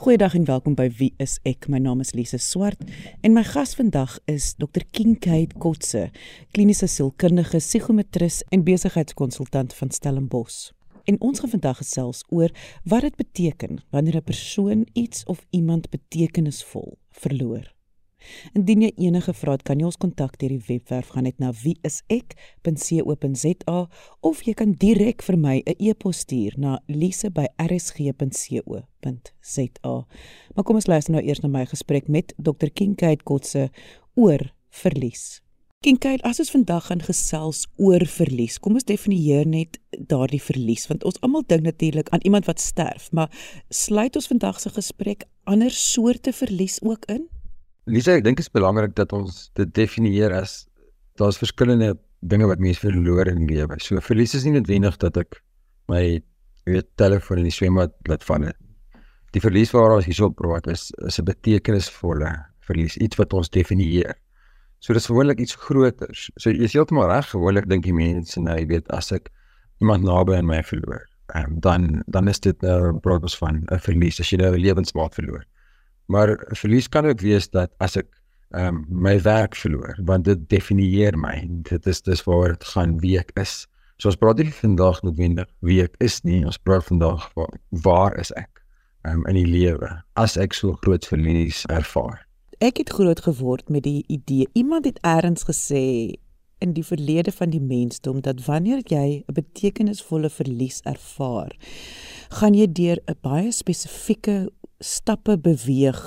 Goeiedag en welkom by Wie is ek? My naam is Lise Swart en my gas vandag is Dr. Kinkade Kotse, kliniese sielkundige, psigometris en besigheidskonsultant van Stellenbosch. En ons gaan vandag gesels oor wat dit beteken wanneer 'n persoon iets of iemand betekenisvol verloor. Indien jy enige vrae het, kan jy ons kontak deur die webwerf gaan net na wieisek.co.za of jy kan direk vir my 'n e-pos stuur na lise@rsg.co.za. Maar kom ons luister nou eers na my gesprek met Dr. Kinkade Kotse oor verlies. Kinkade, as ons vandag gaan gesels oor verlies, kom ons definieer net daardie verlies want ons almal dink natuurlik aan iemand wat sterf, maar sluit ons vandag se gesprek ander soorte verlies ook in? Lisa, ek dink dit is belangrik dat ons dit definieer as daar's verskillende dinge wat mense verloor in lewe. So verlies is nie noodwendig dat ek my weet telefoon in die swembad laat val nie. Die verlies waaroor ons hierso praat is is 'n betekenisvolle verlies, iets wat ons definieer. So dis gewoonlik iets groters. So jy is heeltemal reg, gewoonlik dink die mense nou, jy weet, as ek iemand naby aan my verloor, um, dan dan is dit 'n uh, proses van 'n verlies as jy nou 'n lewensmaat verloor. Maar verlies kan ook wees dat as ek ehm um, my werk verloor, want dit definieer my. Dit is dis waar dit gaan wie ek is. So ons praat nie vandag noodwendig wie ek is nie. Ons praat vandag waar, waar is ek ehm um, in die lewe as ek so groot verlies ervaar. Ek het groot geword met die idee. Iemand het eers gesê in die verlede van die mensdom dat wanneer jy 'n betekenisvolle verlies ervaar, gaan jy deur 'n baie spesifieke stappe beweeg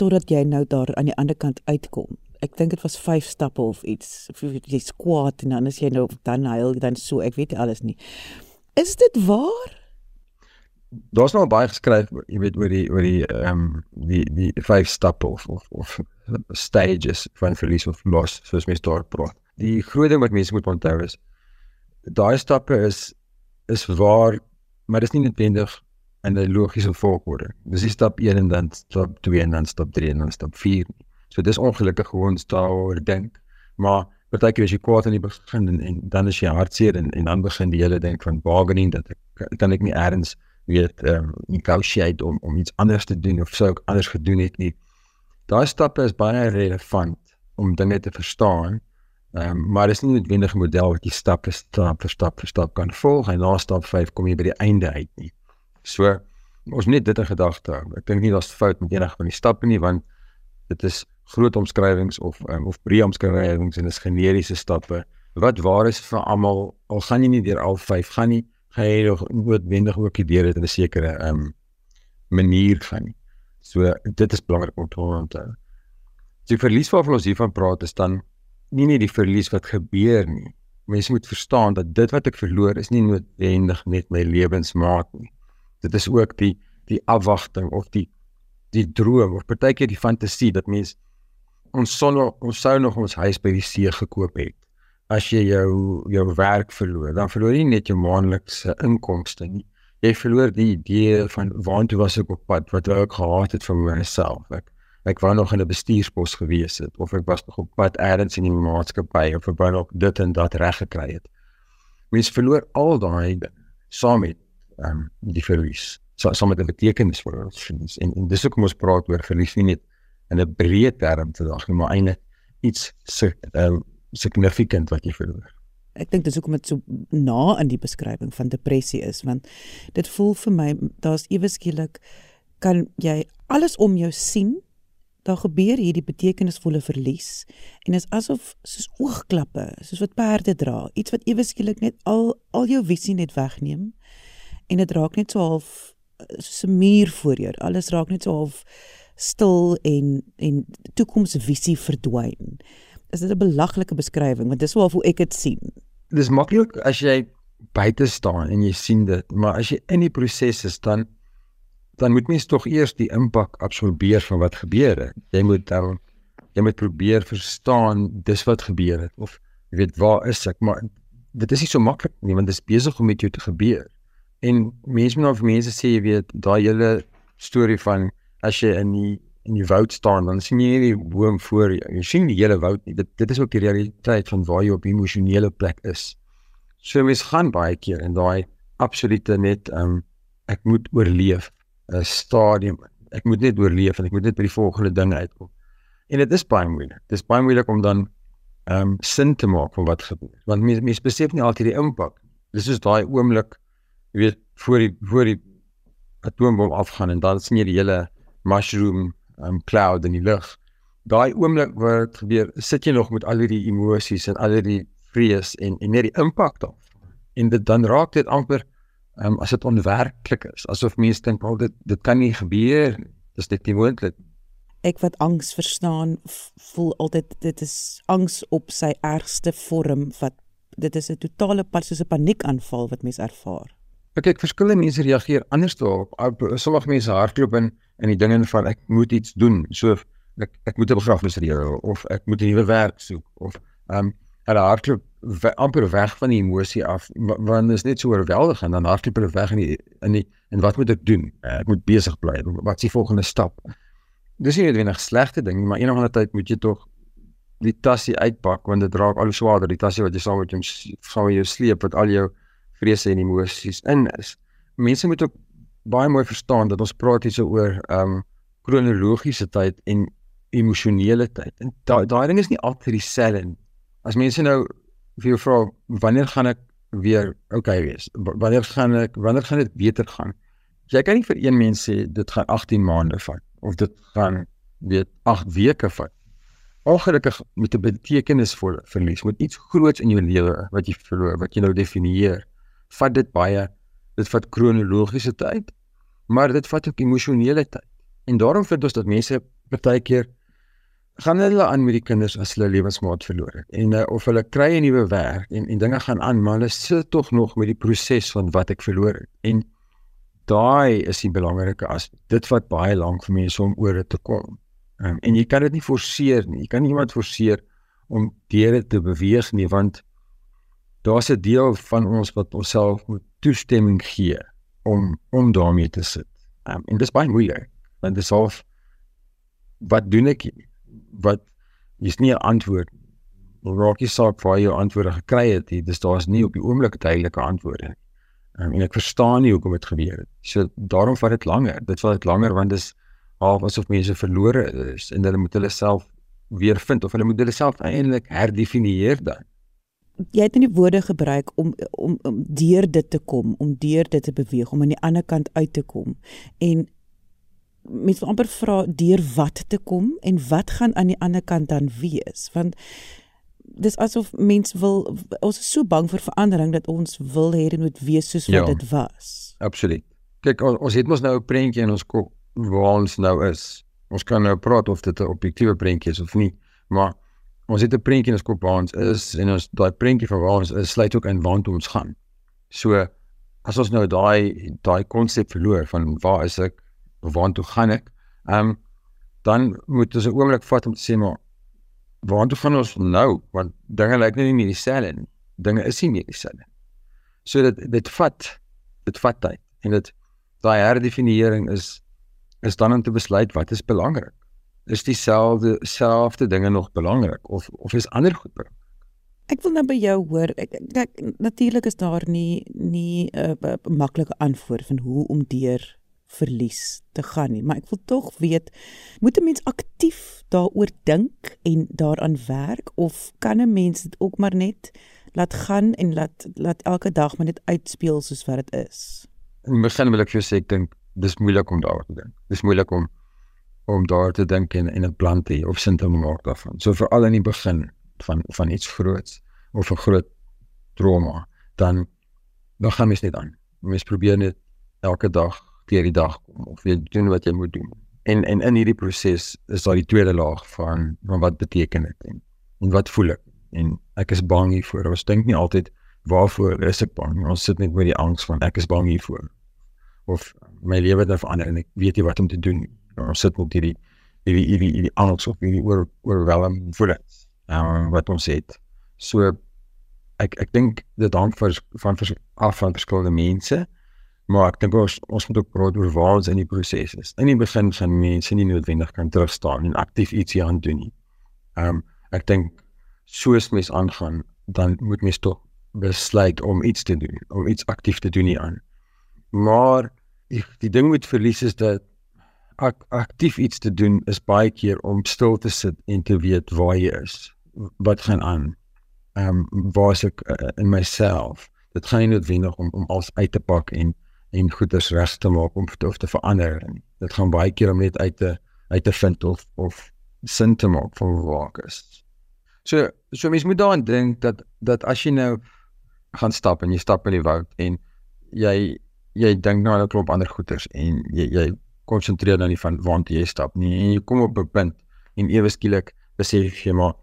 totdat jy nou daar aan die ander kant uitkom. Ek dink dit was 5 stappe of iets. Of jy squat en dan as jy nou dan huil dan so, ek weet alles nie. Is dit waar? Daar's nou baie geskryf, jy weet oor die oor die ehm um, die die 5 stappe of, of of stages van verlies of los, soos mens daar praat. Die groot ding wat mense moet onthou is daai stappe is is waar, maar dit is nie noodwendig in 'n logiese volgorde. Dis die stap 1 en dan stap 2 en dan stap 3 en dan stap 4. So dis ongelukkig gewoon staar dink. Maar partykeer as jy kwaad aan die begin en, en dan is jy hartseer en en dan begin die hele ding van bargaining dat ek kan ek nie eers weet um, negotiate om om iets anders te doen of sou ek anders gedoen het nie. Daai stappe is baie relevant om dinge te verstaan. Ehm um, maar dis nie noodwendig 'n model wat jy stap vir stap vir stap vir stap kan volg en na stap 5 kom jy by die einde uit nie. So ons moet net dit in gedagte hou. Ek dink nie daar's fout met enige van die stappe nie want dit is groot omskrywings of um, of breë omskrywings en is generiese stappe wat waar is vir almal. Al gaan jy nie deur al 5 gaan nie, gaan jy noodwendig ook deur dit in 'n sekere um manier gaan nie. So dit is belangrik om te onthou. Die verlies waarvan ons hiervan praat is dan nie net die verlies wat gebeur nie. Mense moet verstaan dat dit wat ek verloor is nie noodwendig net my lewensmaat nie dit is ook die die afwagting of die die droom of partykeer die fantasie dat mens ons son ons sou nog ons huis by die see gekoop het as jy jou jou werk verloor dan verloor jy net jou maandelikse inkomste nie jy verloor die idee van waartoe was ek op pad wat ek gehad het vir myself ek ek wou nog in 'n bestuurspos gewees het of ek was nog op pad elders in die maatskappy of ek wou nog dit en dat reg gekry het. Mens verloor al daai saam met ehm um, die verlies. So so met 'n betekenis vir ons verlies. En en dis hoekom ons praat oor verlies nie net in 'n breë term te dag nie, maar eintlik iets ehm significant wat jy verloor. Ek dink dis hoekom dit so na in die beskrywing van depressie is want dit voel vir my daar's ewe skielik kan jy alles om jou sien daar gebeur hierdie betekenisvolle verlies en is asof soos oogklappe soos wat perde dra iets wat ewe skielik net al al jou visie net wegneem en dit raak net so half so 'n muur voor jou. Alles raak net so half stil en en toekomsvisie verdwyn. Is dit 'n belaglike beskrywing want dis hoe hoe ek dit sien. Dis maklik as jy buite staan en jy sien dit, maar as jy in die proses is dan dan moet mens tog eers die impak absorbeer van wat gebeur het. Jy moet dan jy moet probeer verstaan dis wat gebeur het of jy weet waar is ek maar dit is nie so maklik nie want dit is besig om met jou te gebeur. En mense moet nou vir mense sê jy weet daai hele storie van as jy in die in die woud staan dan sien jy nie die boom voor jou. Jy sien die hele woud nie. Dit dit is ook die realiteit van waar jy op emosionele plek is. So mens gaan baie keer in daai absolute net um ek moet oorleef 'n stadium. Ek moet net oorleef en ek moet net by die volgende ding uitkom. En dit is baie moeilik. Dit is baie moeilik om dan um, sin te maak van wat gebeur. Want mense mense besef nie altyd die impak. Dis is daai oomblik, jy weet, voor die voor die atoombom afgaan en dan sien jy die hele mushroom um, cloud in die lug. Daai oomblik waar dit gebeur, sit jy nog met al die emosies en al die vrees en en net die impak daarvan. En dit dan raak dit amper um, as dit onwerklik is, asof mense dink, "Wel, dit dit kan nie gebeur. Dis net nie moontlik." Ek wat angs verstaan, voel altyd dit is angs op sy ergste vorm wat dit is 'n totale pas soos 'n paniekaanval wat mens ervaar. Ek kyk verskillende mense reageer anders daarop. Sommige mense hardloop in in die dinge van ek moet iets doen. So ek ek moet 'n begrafnis reël of ek moet 'n nuwe werk soek of ehm um, hulle hardloop amper weg van die emosie af want dit is net so oorweldig en dan hardloop hulle weg in die in die en wat moet ek doen? Ek moet besig bly. Wat is die volgende stap? Dis nie noodwendig slegte ding, maar eendag aan 'n tyd moet jy tog die tasse uitpak want dit raak al hoe swaarder die tasse wat jy saam met jou saam met jou sleep wat al jou vrese en emosies in is. Mense moet ook baie mooi verstaan dat ons praat hier oor ehm um, kronologiese tyd en emosionele tyd. En daai daai ding is nie altyd dieselfde nie. As mense nou vir jou vra wanneer gaan ek weer okay wees? Wanneer gaan ek wanneer gaan dit beter gaan? Jy kan nie vir een mens sê dit gaan 18 maande vat of dit gaan weet 8 weke vat. Ongelukkig met 'n betekenisvolle verlies, met iets groots in jou lewe wat jy verloor, wat jy nou definieer vat dit baie dit vat kronologiese tyd maar dit vat ook emosionele tyd. En daarom vind ons dat mense partykeer gaan hulle aan met die kinders as hulle lewensmaat verloor het en uh, of hulle kry 'n nuwe werk en en dinge gaan aan maar hulle sit tog nog met die proses van wat ek verloor het. En daai is die belangrike as dit vat baie lank vir mense om oor dit te kom. Um, en jy kan dit nie forceer nie. Jy kan nie iemand forceer om deur dit te beweeg nie want daar's 'n deel van ons wat onsself moet toestemming gee om om daarmee te sit. Um, en dit is baie moeilik want dit is of wat doen ek wat is nie 'n antwoord Rocky saak vir jou antwoorde gekry het jy dis daar's nie op die oomblik duidelike antwoorde nie. Um, en ek verstaan nie hoekom dit gebeur het. So daarom vat dit langer. Dit vat dit langer want dis half asof mense verlore is en hulle moet hulle self weer vind of hulle moet hulle self eintlik herdefinieer dan jy het nie woorde gebruik om om om deur dit te kom, om deur dit te beweeg, om aan die ander kant uit te kom. En mens wil amper vra deur wat te kom en wat gaan aan die ander kant dan wees? Want dis asof mens wil ons is so bang vir verandering dat ons wil hê dit moet wees soos wat ja, dit was. Absoluut. Kyk, ons, ons het mos nou 'n prentjie in ons kop waar ons nou is. Ons kan nou praat of dit 'n objektiewe prentjie is of nie, maar ons het 'n prentjie in ons kop waar ons is en ons daai prentjie van waar ons is sluit ook in waar ons gaan. So as ons nou daai daai konsep verloor van waar is ek waar toe gaan ek? Ehm um, dan moet ons 'n oomblik vat om te sê maar waar toe gaan ons nou? Want dinge lyk nie meer dieselfde nie. Dinge is nie meer dieselfde. So dit dit vat dit vat tyd en dit daai herdefiniering is is dan om te besluit wat is belangrik is dieselfde selfde dinge nog belangrik of of is ander goed belangrik? Ek wil nou by jou hoor. Ek kyk natuurlik is daar nie nie 'n uh, maklike antwoord van hoe om deur verlies te gaan nie, maar ek wil tog weet moet 'n mens aktief daaroor dink en daaraan werk of kan 'n mens dit ook maar net laat gaan en laat laat elke dag maar net uitspeel soos wat dit is? In die begin wil ek vir jou sê ek dink dis moeilik om daaroor te dink. Dis moeilik om om daar te dink en en 'n plan te hê of sin te maak daarvan. So veral in die begin van van iets groots of 'n groot trauma, dan dan gaan mens net aan. Mens probeer net elke dag deur die dag kom of jy doen wat jy moet doen. En en in hierdie proses is daar die tweede laag van van wat beteken dit en, en wat voel ek? En ek is bang hiervoor. Ons dink nie altyd waarvoor is ek bang? Ons sit net met die angs van ek is bang hiervoor. Of my lewe het nou verander en ek weet nie wat om te doen nie ons sit met hierdie hierdie hierdie hierdie angs of hierdie oor oorwelm voelings um, wat ons het. So ek ek dink dit hang vir van vers, af van verskillende mense. Maar ek dink ons ons moet ook praat oor waar ons in die proses is. In die begin gaan mense nie noodwendig kan terugstaan en aktief iets hier aan doen nie. Ehm um, ek dink soos mens aangaan, dan moet mens tog besluit om iets te doen, om iets aktief te doen hier aan. Maar die, die ding met verlies is dat ak, aktief iets te doen is baie keer om stil te sit en te weet waar jy is. Wat gaan aan? Ehm um, waar is ek uh, in myself? Dit gaan nie noodwendig om om alles uit te pak en en goeders reg te maak om of te verander nie. Dit gaan baie keer om net uit te uit te vind of of sin te maak van waar ek is. So so mens moet daaraan dink dat dat as jy nou gaan stap en jy stap in die woud en jy jy dink nou aan 'n klomp ander goeders en jy jy konsentreer nou nie van waar jy stap nie. En jy kom op 'n punt en ewe skielik besef jy maar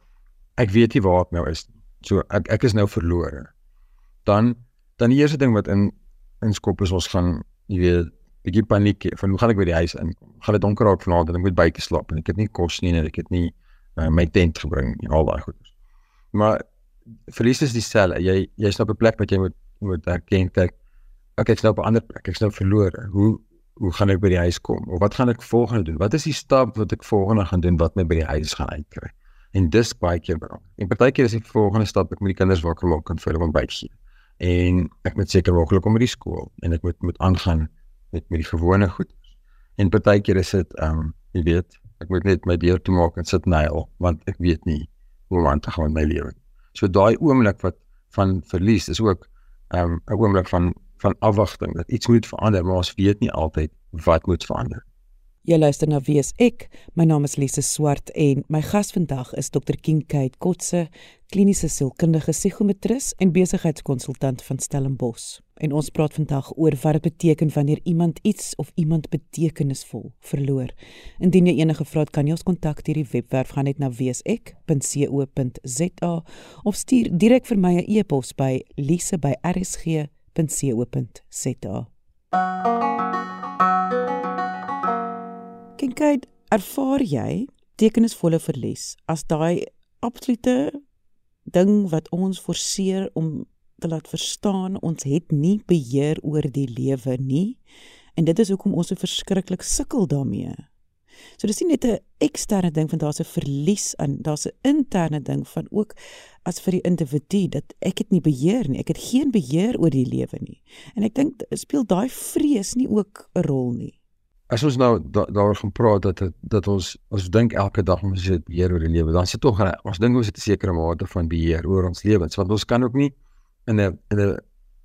ek weet nie waar ek nou is so ek ek is nou verlore dan dan die eerste ding wat in in skop is ons gaan jy weet bietjie paniek van hoe gaan ek by die huis inkom? Gaan dit donker raak vanaand en ek moet buite slaap en ek het nie kos nie en ek het nie uh, my tent gebring en al daai goeders. Maar verlies is dieselfde jy jy's op 'n plek wat jy moet moet erken kyk ek ek's nou op 'n ander plek. Ek's nou verlore hoe hoe gaan ek by die huis kom of wat gaan ek volgende doen? Wat is die stap wat ek volgende gaan doen wat my by die huis gaan uitkry? En dis baie keer belangrik. En partykeer is die volgende stap ek moet die kinders wakker maak en vir hulle ontbyt gee. En ek moet seker maak hulle kom by die skool en ek moet moet aangaan met met die gewone goed. En partykeer is dit ehm um, jy weet, ek moet net my deur toe maak en sit nail want ek weet nie hoe om te gaan met my lewe. So daai oomblik wat van verlies is ook ehm um, 'n oomblik van van afwagting dat iets moet verander, maar ons weet nie altyd wat moet verander. Jy luister na Wie is ek? My naam is Lise Swart en my gas vandag is Dr. Kinkade Kotse, kliniese sielkundige psigometris en besigheidskonsultant van Stellenbosch. En ons praat vandag oor wat dit beteken wanneer iemand iets of iemand betekenisvol verloor. Indien jy enige vrae het, kan jy ons kontak deur die webwerf gaan net na wieisek.co.za of stuur direk vir my 'n e-pos by lise@rsg www.rsg.co.za. Kyk, ervaar jy tekenisvolle verlies as daai absolute ding wat ons forceer om te laat verstaan ons het nie beheer oor die lewe nie en dit is hoekom ons so verskriklik sukkel daarmee. So dis nie net 'n eksterne ding van daar's 'n verlies aan, daar's 'n interne ding van ook as vir die individu dat ek het nie beheer nie. Ek het geen beheer oor die lewe nie. En ek dink speel daai vrees nie ook 'n rol nie. As ons nou daaroor gaan praat dat het, dat ons ons dink elke dag ons het beheer oor die lewe, dan sit tog ons dink ons het 'n sekere mate van beheer oor ons lewens, want ons kan ook nie in 'n in 'n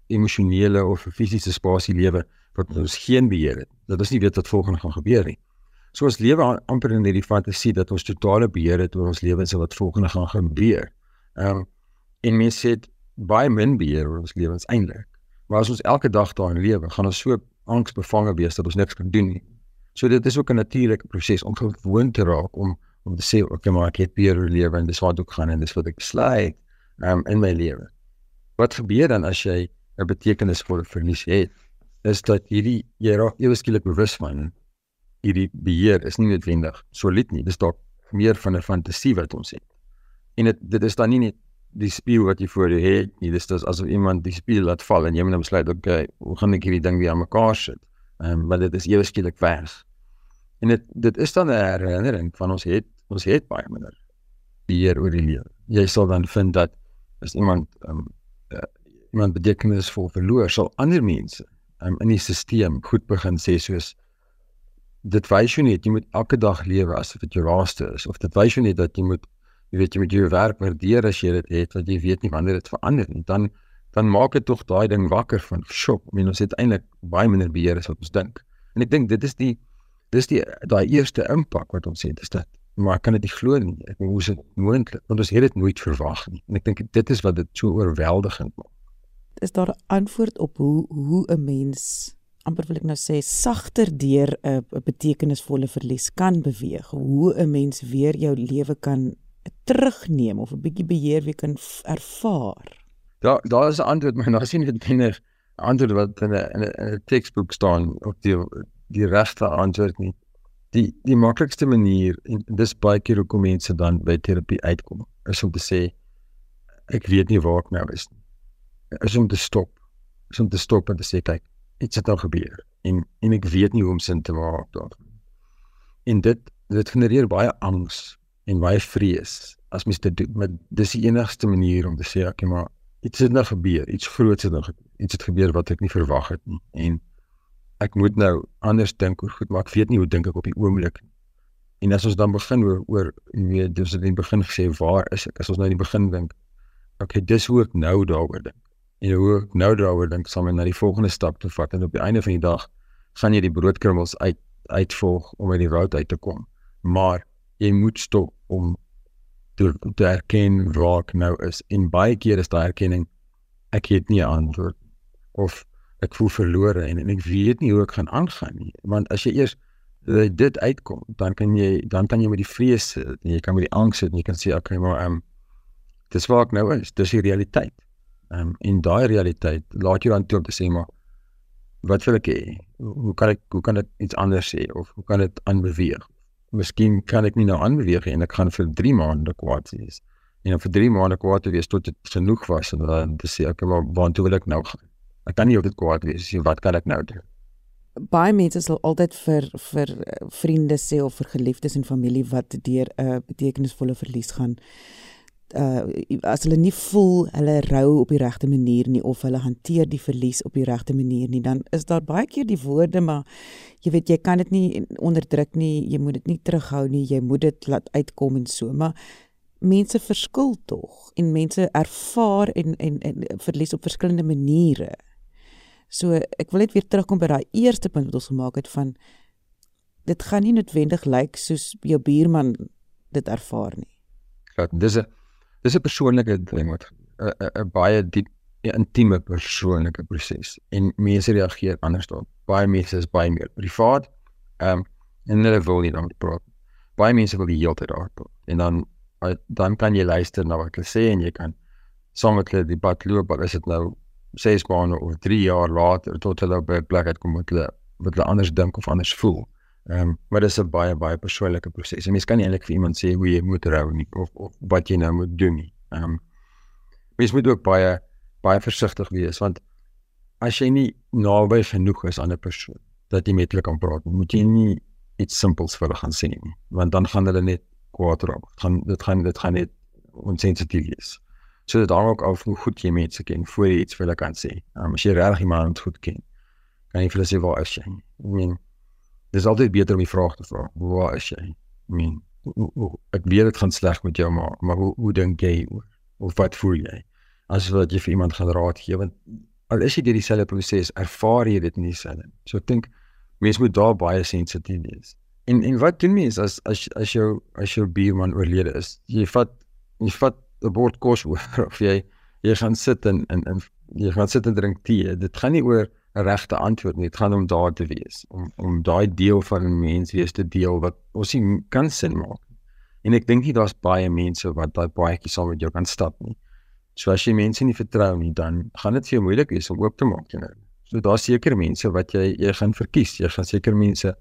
emosionele of fisiese spasie lewe wat ons geen beheer het. Dat ons nie weet wat volgende gaan gebeur nie. So ons lewe amper in hierdie fantasie dat ons totale beheer het oor ons lewens en wat volgende gaan gebeur. Ehm um, en mens sê baie min beheer oor ons lewens eintlik. Maar as ons elke dag daarin lewe, gaan ons so angsbevange wees dat ons niks kan doen nie. So dit is ook 'n natuurlike proses om gewoon te raak om om te sê okay maar ek het beheer oor lewe en dis wat ook gaan en dis wat ek besluit um, in my lewe. Wat gebeur dan as jy 'n betekenisvolle verlies het? Is dat hierdie jy raak ewe skielik bewus van hierdie beheer is nie noodwendig solied nie. Dis dalk meer van 'n fantasie wat ons het. En dit dit is dan nie net die spieël wat jy voor jou het nie. Dis dis asof iemand die spieël laat val en jy moet besluit, okay, hoe gaan ek hierdie ding weer aan mekaar sit? Ehm, um, maar dit is ewe skielik weg. En dit dit is dan 'n herinnering van ons het ons het baie minder beheer oor die lewe. Jy sal dan vind dat as iemand ehm um, uh, iemand betekenisvol verloor, sal ander mense um, in die stelsel goed begin sê soos dit wys jou net jy moet elke dag lewe asof dit jou laaste is of dit wys jou net dat jy moet jy weet jy moet jou werk waardeer as jy dit het want jy weet nie wanneer dit verander nie. Dan dan maak dit tog daai ding wakker van skok I mean ons het eintlik baie minder beheer as wat ons dink. En ek dink dit is die dis die daai eerste impak wat ons het is dit maar kan dit nie glo nie. Ek hoe is dit moontlik? Want ons het dit nooit verwag nie. En ek dink dit is wat dit so oorweldigend maak. Is daar 'n antwoord op hoe hoe 'n mens amper wil ek nou sê sagter deur 'n betekenisvolle verlies kan beweeg. Hoe 'n mens weer jou lewe kan terugneem of 'n bietjie beheer weer kan ervaar. Daar daar is 'n antwoord, maar nou sien dit binne antwoord wat in 'n in 'n teksboek staan of die die regte antwoord nie. Die die maklikste manier en dis baie keer hoekom mense dan by terapie uitkom is om te sê ek weet nie waar ek nou is nie. Is om te stop. Is om te stop en te sê kyk iets het nou gebeur en en ek weet nie hoe om sin te maak daarvan. En dit dit genereer baie angs en baie vrees as mens dit doen, maar dis die enigste manier om te sê okay maar iets het nou gebeur, iets groots het nou iets het gebeur wat ek nie verwag het nie en ek moet nou anders dink oor goed, maar ek weet nie hoe dink ek op die oomblik nie. En as ons dan begin oor oor jy weet, dis in die begin gesê waar is ek? As ons nou in die begin dink, okay, dis hoe ek nou daaroor dink. En hoe ek nou daaroor dink, sal my na die volgende stap te vat en op die einde van die dag gaan jy die broodkrummels uit uitvolg om uit die route uit te kom. Maar jy moet stop om te te erken waar ek nou is. En baie keer is daai erkenning ek het nie 'n antwoord of ek voel verlore en, en ek weet nie hoe ek gaan aangaan nie. Want as jy eers dit uitkom, dan kan jy dan kan jy met die vrees sit, jy kan met die angs sit en jy kan sê okay, maar ehm um, dis waar ek nou is. Dis die realiteit. Ehm um, en daai realiteit laat jou dan toe om te sê maar wat wil ek hê? Hoe kan ek hoe kan ek iets anders sê of hoe kan dit aanbeweeg? Miskien kan ek nie nou aanbeweeg en ek gaan vir 3 maande kwaad wees. En vir 3 maande kwaad wees tot dit genoeg was en dan te sê ek maar waartoe wil ek nou gaan? Ek kan nie altyd kwaad wees nie. Wat kan ek nou doen? Baie mense sal altyd vir vir vriende sê of vir geliefdes en familie wat deur 'n betekenisvolle verlies gaan uh as hulle nie voel hulle rou op die regte manier nie of hulle hanteer die verlies op die regte manier nie dan is daar baie keer die woorde maar jy weet jy kan dit nie onderdruk nie jy moet dit nie terughou nie jy moet dit laat uitkom en so maar mense verskil tog en mense ervaar en en, en verlies op verskillende maniere. So ek wil net weer terugkom by daai eerste punt wat ons gemaak het van dit gaan nie noodwendig lyk soos jou buurman dit ervaar nie. Ja, dis 'n dis 'n persoonlike ding wat 'n baie diep intieme persoonlike proses en mense reageer anders daarop. Baie mense is baie meer privaat. Ehm um, en hulle wil nie dan praat. Baie mense wil die hele tyd daar praat. En dan dan kan jy luister na wat hulle sê en jy kan saam met hulle debat loop, maar is dit nou 6 maande of 3 jaar later tot hulle op 'n plek uitkom wat hulle wat hulle anders dink of anders voel. Ehm um, maar dit is 'n baie baie persoonlike proses. Mens kan nie eintlik vir iemand sê hoe jy moet rou nie of of wat jy nou moet doen nie. Ehm um, mens moet ook baie baie versigtig wees want as jy nie naby genoeg is aan 'n persoon dat jy met hulle kan praat, moet jy nie iets simpels vir hulle gaan sê nie, want dan gaan hulle net kwaad raak. Gaan dit gaan dit gaan net onsensitief wees. So dit hang ook af hoe goed jy mense ken voor jy iets vir hulle kan sê. Um, as jy regtig iemand goed ken, kan jy vir hulle sê waar is jy? I mean, dis altyd beter om die vraag te vra. Waar is jy? I mean, ek weet dit gaan sleg met jou maar maar hoe hoe dink jy of wat voel jy? As wat jy vir iemand gaan raad gee want al is jy deur dieselfde proses, ervaar jy dit nie dieselfde. So ek dink mense moet daar baie sensitief wees. En en wat doen mense as as as jou as jou buurman oorlede is? Jy vat jy vat 'n bord kos oor of jy jy gaan sit en en, en jy gaan sit en drink tee. Dit gaan nie oor regte antwoord nie. Dit gaan om daar te wees, om om daai deel van 'n mens wees te deel wat ons nie kan sin maak. En ek dink nie daar's baie mense wat daai paadjie saam met jou kan stap nie. So as jy mense nie vertrou nie, dan gaan dit vir jou moeilik wees om oop te maak teenoor hulle. So daar's seker mense wat jy jy gaan verkies. Jy gaan seker mense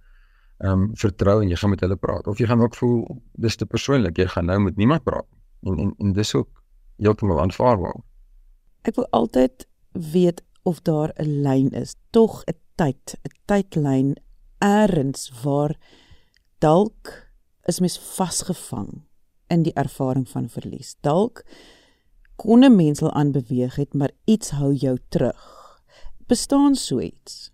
ehm um, vertrou en jy gaan met hulle praat. Of jy gaan ook voel dis te persoonlik. Jy gaan nou met niemand praat. En en, en dis ook heeltemal aanvaarbaar. Ek wil altyd weet of daar 'n lyn is, tog 'n tyd, 'n tydlyn eers waar dalk is mens vasgevang in die ervaring van verlies. Dalk kon 'n mens al aanbeweeg het, maar iets hou jou terug. Bestaan so iets?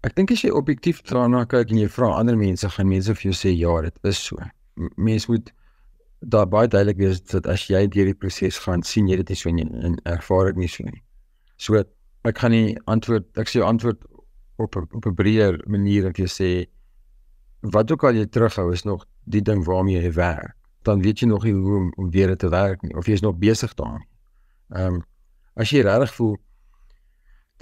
Ek dink as jy objektief daarna kyk en jy vra ander mense, gaan mense vir jou sê ja, dit is so. Mense moet daar baie duidelik wees dat as jy deur die proses gaan, sien jy dit nie so nie en ervaar dit nie so nie. So ek gaan nie antwoord ek sê antwoord op op 'n breër manier jy sê wat ook al jy terughou is nog die ding waarmee jy werk dan weet jy nog nie hoe om, om weer te werk nie of jy is nog besig daarmee. Ehm um, as jy regtig voel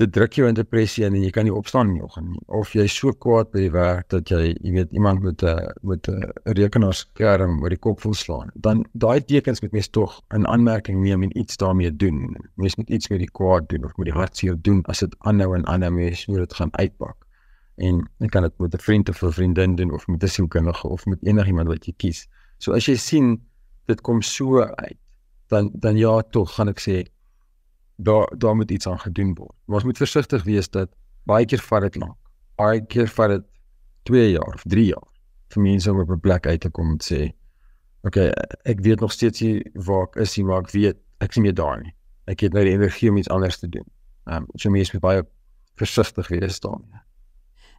dit druk jou in depressie en jy kan nie opstaan nie nog nie. Of jy so kwaad by die werk dat jy jy weet iemand met 'n met 'n rekenaarskerm oor die kop wil slaan dan daai tekens moet mens tog 'n aanmerking neem en iets daarmee doen. Mens moet iets met die kwaad doen of met die hartseer doen as dit aanhou en aanhou mens moet dit gaan uitpak. En jy kan dit met 'n vriend of 'n vriendin doen of met 'n sielkundige of met enigiemand wat jy kies. So as jy sien dit kom so uit dan dan ja tog gaan ek sê daar daar moet iets aan gedoen word. Maar ons moet versigtig wees dat baie keer vat dit lank. Baie keer vat dit 2 jaar of 3 jaar vir mense om op 'n plek uit te kom en sê, "Oké, okay, ek weet nog steeds nie waar ek is nie, maar ek weet ek is nie meer daar nie. Ek het nou die energie om iets anders te doen." Ehm um, so mense moet baie versigtig wees daarmee.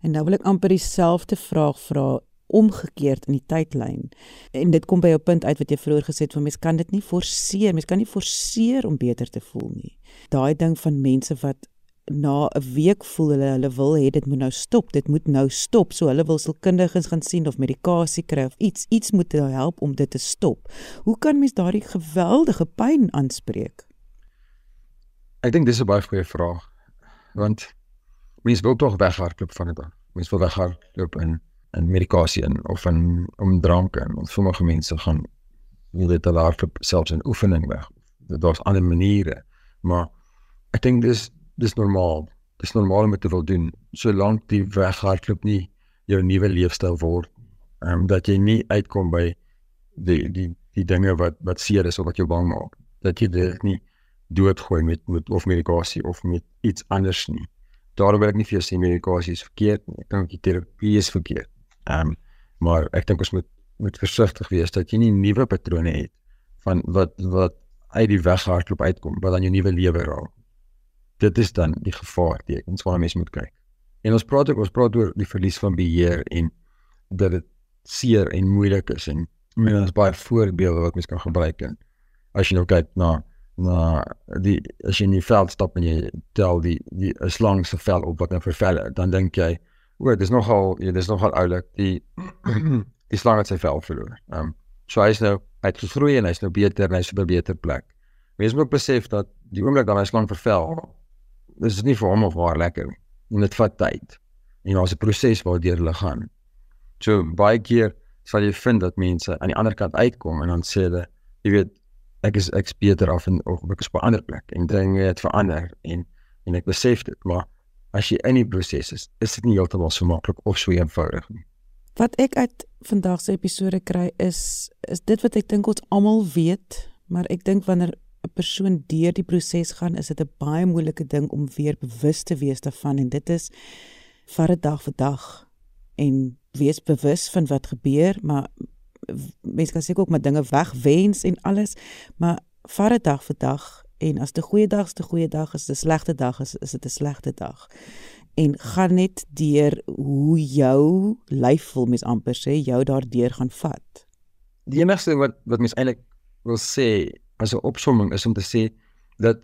En nou wil ek amper dieselfde vraag vra omgekeerd in die tydlyn. En dit kom by jou punt uit wat jy vroeër gesê het van mens kan dit nie forceer, mens kan nie forceer om beter te voel nie. Daai ding van mense wat na 'n week voel hulle hulle wil hê dit moet nou stop, dit moet nou stop. So hulle wil sielkundiges gaan sien of medikasie kry of iets, iets moet hulle help om dit te stop. Hoe kan mens daardie geweldige pyn aanspreek? Ek dink dis 'n baie goeie vraag. Want mens wil tog weghardloop van dit. Mens wil weghardloop in in medikasie in of in om drank en ons sommige mense gaan wil dit al hardloop selfs in oefening weg. Daar's ander maniere, maar ek dink dis dis normaal. Dis normaal om dit te wil doen solank die weghardloop nie jou nuwe leefstyl word. Ehm um, dat jy nie uitkom by die die die dinge wat wat seer is of wat jou bang maak. Dat jy dit nie doodgooi met met of medikasie of met iets anders nie. Daarom wil ek nie vir jou sê medikasie is verkeerd nie. Ek dink die terapie is verkeerd. Ehm um, maar ek dink ons moet moet versigtig wees dat jy nie nuwe patrone het van wat wat uit die weghardloop uitkom wat dan jou nuwe lewe raak dit is dan die gevaar tekens waarna mense moet kyk. En ons praat ook ons praat oor die verlies van beheer en dat dit seer en moeilik is en men ons baie voorbeelde wat mense kan gebruik en as jy nou kyk na na die as jy in die veld stap en jy tel die die 'n slang se vel op wat nou vervel dan dink jy o dis nogal ja dis nogal oulik die die slang het sy vel verloor. Ehm um, so hy is nou uitgegroei en hy's nou beter en hy's op 'n beter plek. Mense moet besef dat die oomblik dan hy slang vervel dis nie vir hom of haar lekker nie. En dit vat tyd. En daar's 'n proses waardeur hulle gaan. So baie keer sal jy vind dat mense aan die ander kant uitkom en dan sê hulle, jy weet, ek is ek's beter af en of ek is op 'n ander plek en dinge het verander en en ek besef dit, maar as jy in die proses is, is dit nie heeltemal so maklik of so eenvoudig nie. Wat ek uit vandag se episode kry is is dit wat ek dink ons almal weet, maar ek dink wanneer 'n persoon deur die proses gaan, is dit 'n baie moeilike ding om weer bewus te wees daarvan en dit is vir 'n dag vir dag en wees bewus van wat gebeur, maar mense kan seker ook met dinge wegwens en alles, maar vir 'n dag vir dag en as 'n goeie dag is 'n goeie dag, as 'n slegte dag is, is dit 'n slegte dag. En gaan net deur hoe jou lyf voel, mens amper sê, jou daardeur gaan vat. Die enigste ding wat wat mens eintlik wil sê as 'n opsomming is om te sê dat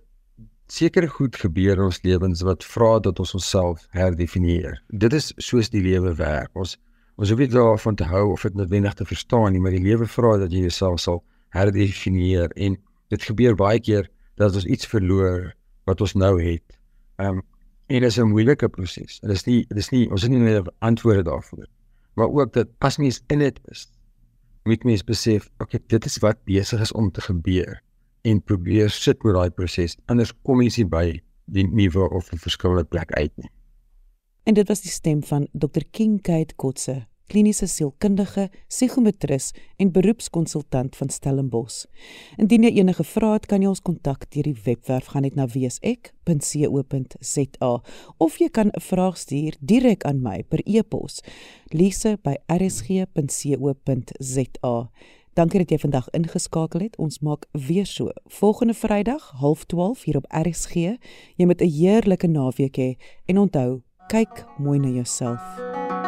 sekere goed gebeur in ons lewens wat vra dat ons onsself herdefinieer. Dit is soos die lewe werk. Ons ons hoef nie daarvan te hou of dit noodwendig te verstaan nie, maar die lewe vra dat jy jouself sal herdefinieer en dit gebeur baie keer dat ons iets verloor wat ons nou het. Ehm um, en dit is 'n moeilike proses. Dit is nie dit is nie ons het nie net antwoorde daarvoor. Maar ook dat as mens in dit is, moet mens besef, okay, dit is wat besig is om te gebeur en probeer sit met daai proses. Anders kom jy nie by die nuwe of 'n verskillende plek uit nie. En dit was die stem van Dr. King Kate Kotse, kliniese sielkundige, psigometris en beroepskonsultant van Stellenbosch. Indien jy enige vrae het, kan jy ons kontak deur die webwerf gaan net na wsek.co.za of jy kan 'n vraag stuur direk aan my per e-pos lise@rsg.co.za. Dankie dat jy vandag ingeskakel het. Ons maak weer so volgende Vrydag 12:30 hier op RSG. Jy moet 'n heerlike naweek hê en onthou, kyk mooi na jouself.